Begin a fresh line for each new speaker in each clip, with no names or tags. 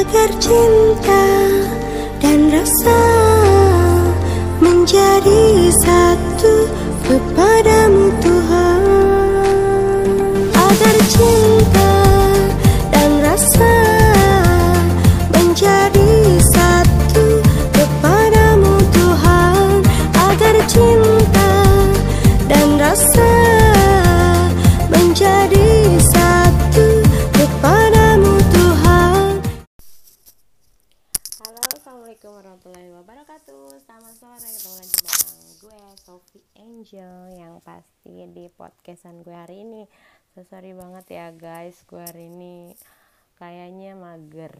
agar cinta dan rasa menjadi satu kepadamu
Sophie Angel yang pasti di podcastan gue hari ini. So, sorry banget ya guys, gue hari ini kayaknya mager,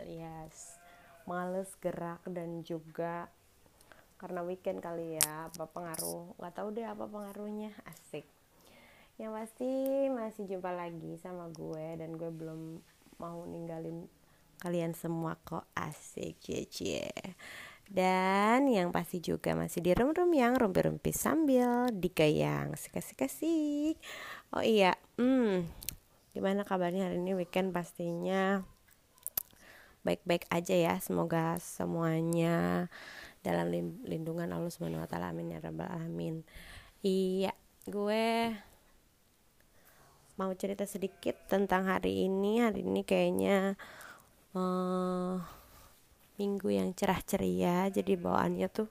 yes, males gerak dan juga karena weekend kali ya, apa pengaruh? Gak tahu deh apa pengaruhnya, asik. Yang pasti masih jumpa lagi sama gue dan gue belum mau ninggalin kalian semua kok asik cie cie dan yang pasti juga masih di room room yang rumpi-rumpi sambil digayang asik-asik oh iya hmm gimana kabarnya hari ini? Weekend pastinya baik-baik aja ya. Semoga semuanya dalam lindungan Allah Subhanahu wa taala. Amin ya rabbal alamin. Iya gue mau cerita sedikit tentang hari ini. Hari ini kayaknya uh, minggu yang cerah ceria jadi bawaannya tuh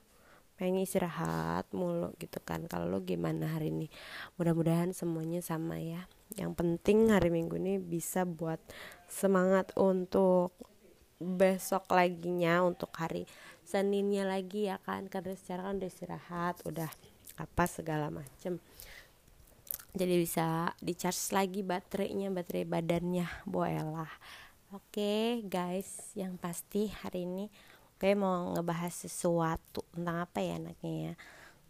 pengen istirahat mulu gitu kan. Kalau lo gimana hari ini? Mudah-mudahan semuanya sama ya. Yang penting hari minggu ini bisa buat semangat untuk besok laginya untuk hari Seninnya lagi ya kan. Karena secara kan udah istirahat udah apa segala macem. Jadi bisa di charge lagi baterainya baterai badannya. Boleh Oke guys, yang pasti hari ini gue mau ngebahas sesuatu tentang apa ya anaknya ya.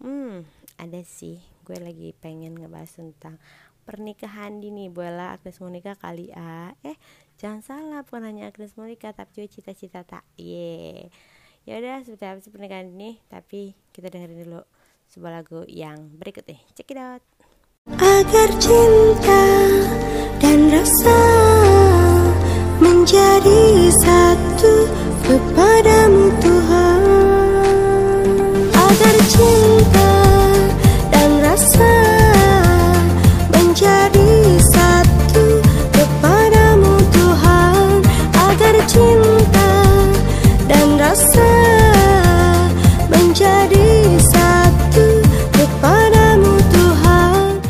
Hmm, ada sih. Gue lagi pengen ngebahas tentang pernikahan dini. Bola Agnes Monica kali A. Eh, jangan salah bukan hanya Agnes Monica tapi juga cita-cita tak. Ye. Ya udah seperti apa sih pernikahan ini? Tapi kita dengerin dulu sebuah lagu yang berikut nih. Check it out.
agar cinta dan rasa kepadamu Tuhan. Agar cinta dan rasa menjadi satu. Kepadamu Tuhan. Agar cinta dan rasa menjadi satu. Kepadamu Tuhan.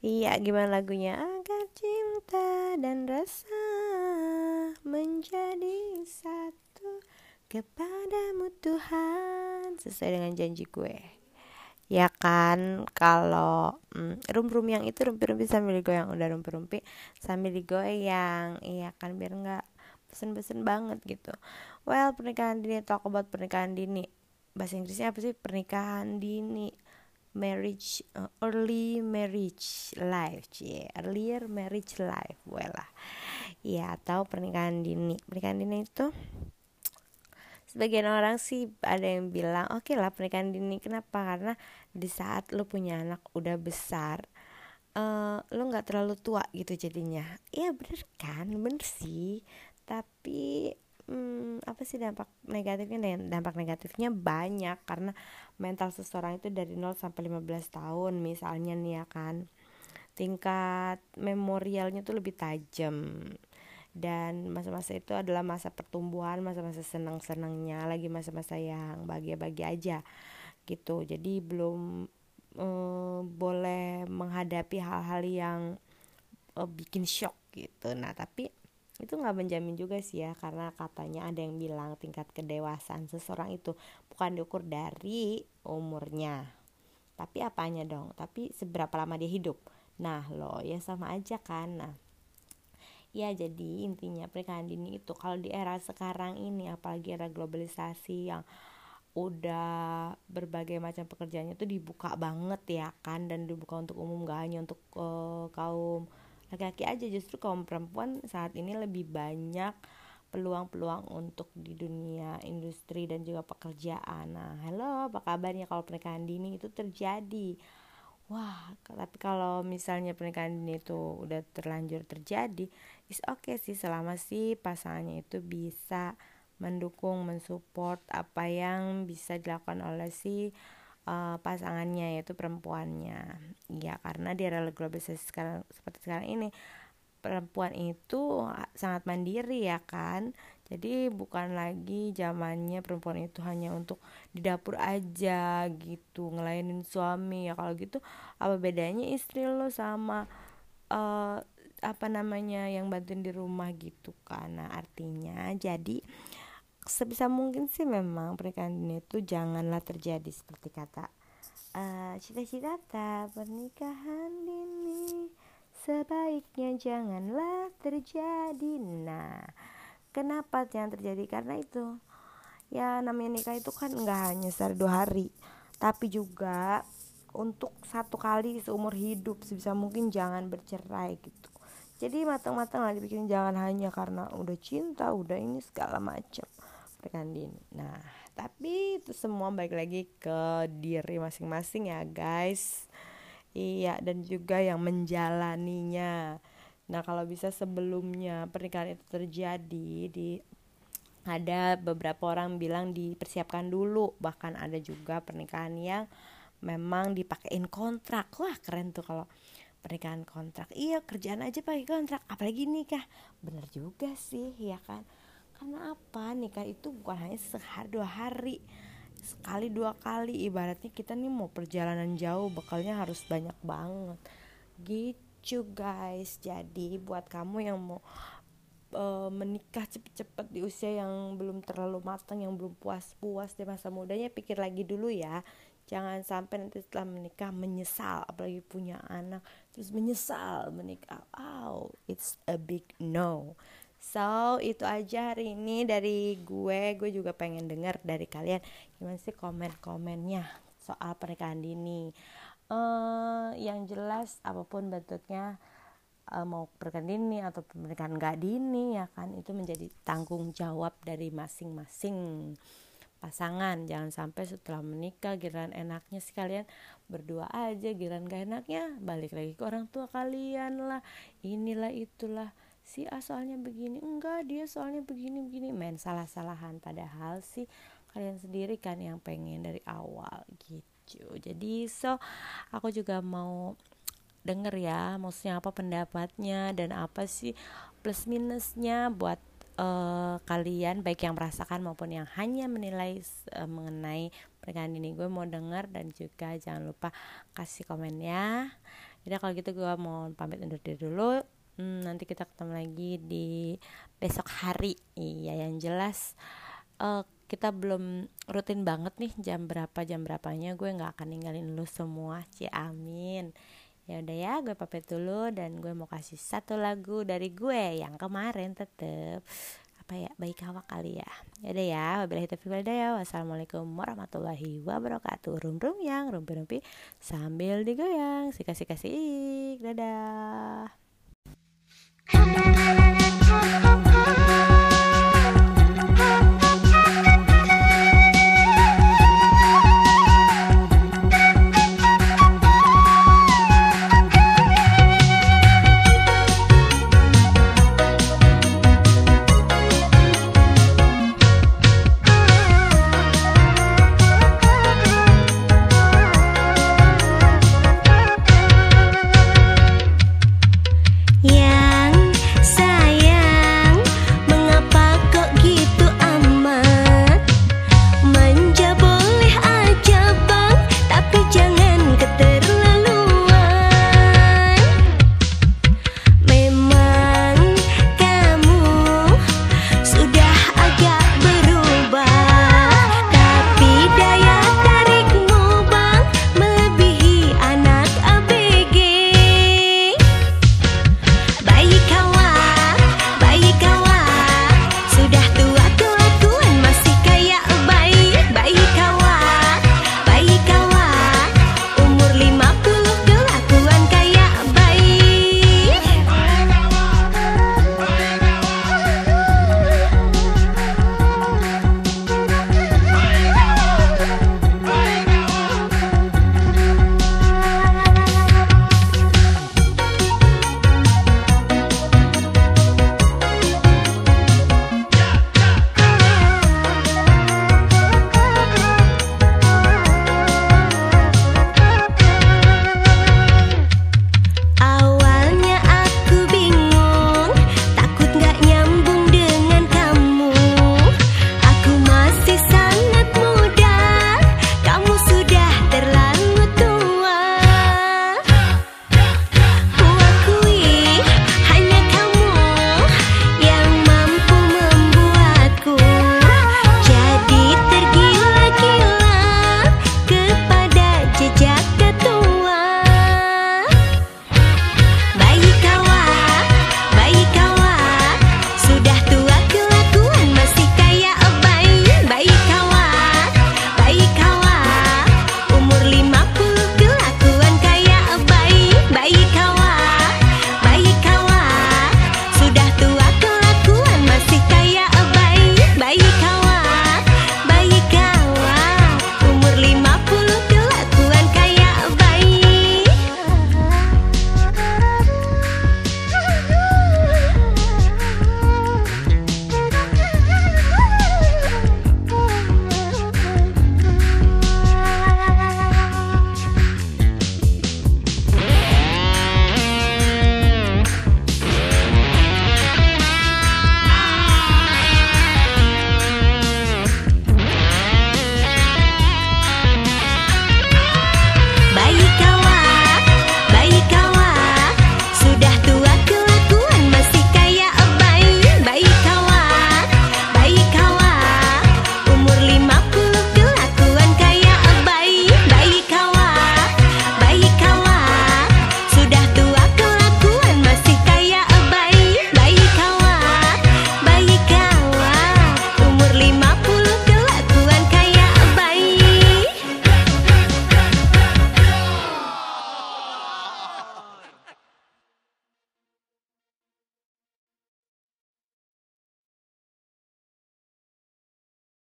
Iya, gimana lagunya? Agar cinta dan rasa kepadamu Tuhan sesuai dengan janji gue. Ya kan, kalau mm, rum-rum yang itu rumpi-rumpi sambil digoyang udah rumpi-rumpi sambil digoyang, iya kan biar nggak pesen-pesen banget gitu. Well, pernikahan dini talk about pernikahan dini. Bahasa Inggrisnya apa sih? Pernikahan dini marriage uh, early marriage life cie earlier marriage life well lah ya atau pernikahan dini pernikahan dini itu sebagian orang sih ada yang bilang oke okay lah pernikahan dini kenapa? Karena di saat lo punya anak udah besar uh, lo nggak terlalu tua gitu jadinya. Iya bener kan? Bener sih. Tapi hmm, apa sih dampak negatifnya? Dan dampak negatifnya banyak karena mental seseorang itu dari 0 sampai 15 tahun misalnya nih ya kan. Tingkat memorialnya tuh lebih tajam dan masa-masa itu adalah masa pertumbuhan masa-masa senang-senangnya lagi masa-masa yang bahagia-bahagia aja gitu. Jadi belum eh, boleh menghadapi hal-hal yang eh, bikin shock gitu. Nah tapi itu nggak menjamin juga sih ya karena katanya ada yang bilang tingkat kedewasaan seseorang itu bukan diukur dari umurnya tapi apanya dong? Tapi seberapa lama dia hidup? Nah lo ya sama aja kan. Nah ya jadi intinya pernikahan dini itu kalau di era sekarang ini apalagi era globalisasi yang udah berbagai macam pekerjaannya tuh dibuka banget ya kan dan dibuka untuk umum gak hanya untuk uh, kaum laki-laki aja justru kaum perempuan saat ini lebih banyak peluang-peluang untuk di dunia industri dan juga pekerjaan. Nah, halo, apa kabarnya kalau pernikahan dini itu terjadi? wah tapi kalau misalnya pernikahan dini itu udah terlanjur terjadi is oke okay sih selama si pasangannya itu bisa mendukung mensupport apa yang bisa dilakukan oleh si uh, pasangannya yaitu perempuannya. Ya karena di era globalisasi sekarang seperti sekarang ini perempuan itu sangat mandiri ya kan? Jadi bukan lagi zamannya perempuan itu hanya untuk di dapur aja gitu ngelainin suami ya. Kalau gitu apa bedanya istri lo sama uh, apa namanya yang bantuin di rumah gitu karena artinya jadi sebisa mungkin sih memang pernikahan dini itu janganlah terjadi seperti kata uh, cita-cita tak pernikahan dini sebaiknya janganlah terjadi nah Kenapa yang terjadi? Karena itu ya namanya nikah itu kan nggak hanya sehari dua hari, tapi juga untuk satu kali seumur hidup sebisa mungkin jangan bercerai gitu. Jadi matang-matang lah dibikin jangan hanya karena udah cinta, udah ini segala macam pernikahan dini. Nah, tapi itu semua baik lagi ke diri masing-masing ya guys. Iya dan juga yang menjalaninya. Nah kalau bisa sebelumnya pernikahan itu terjadi di ada beberapa orang bilang dipersiapkan dulu bahkan ada juga pernikahan yang memang dipakein kontrak wah keren tuh kalau pernikahan kontrak. Iya kerjaan aja pakai kontrak. Apalagi nikah. Bener juga sih ya kan? Karena apa? Nikah itu bukan hanya sehari dua hari. Sekali dua kali. Ibaratnya kita nih mau perjalanan jauh bekalnya harus banyak banget. Gitu guys. Jadi buat kamu yang mau uh, menikah cepet-cepet di usia yang belum terlalu matang yang belum puas-puas di masa mudanya pikir lagi dulu ya jangan sampai nanti setelah menikah menyesal apalagi punya anak terus menyesal menikah. Oh it's a big no. So itu aja hari ini dari gue. Gue juga pengen dengar dari kalian gimana sih komen-komennya soal pernikahan dini. Uh, yang jelas apa pun bentuknya uh, mau pernikahan dini atau pernikahan gak dini ya kan itu menjadi tanggung jawab dari masing-masing pasangan. Jangan sampai setelah menikah giran enaknya sekalian berdua aja giran gak enaknya balik lagi ke orang tua kalian lah. Inilah itulah. Si A soalnya begini. Enggak dia soalnya begini begini. Main salah-salahan. Padahal sih kalian sendiri kan yang pengen dari awal gitu. Jadi so aku juga mau denger ya maksudnya apa pendapatnya dan apa sih plus minusnya buat uh, kalian baik yang merasakan maupun yang hanya menilai uh, mengenai pernikahan ini. Gue mau denger dan juga jangan lupa kasih komen ya. Jadi kalau gitu gue mau pamit undur diri dulu. Hmm, nanti kita ketemu lagi di besok hari. Iya yang jelas uh, kita belum rutin banget nih jam berapa jam berapanya gue nggak akan ninggalin lu semua. Cie amin ya udah ya gue pamit dulu dan gue mau kasih satu lagu dari gue yang kemarin tetep. Apa ya baik awak kali ya. Ya udah ya wabillahi taufiq ya wassalamualaikum warahmatullahi wabarakatuh. Rum rum yang rumpi rumpi sambil digoyang sika sik dadah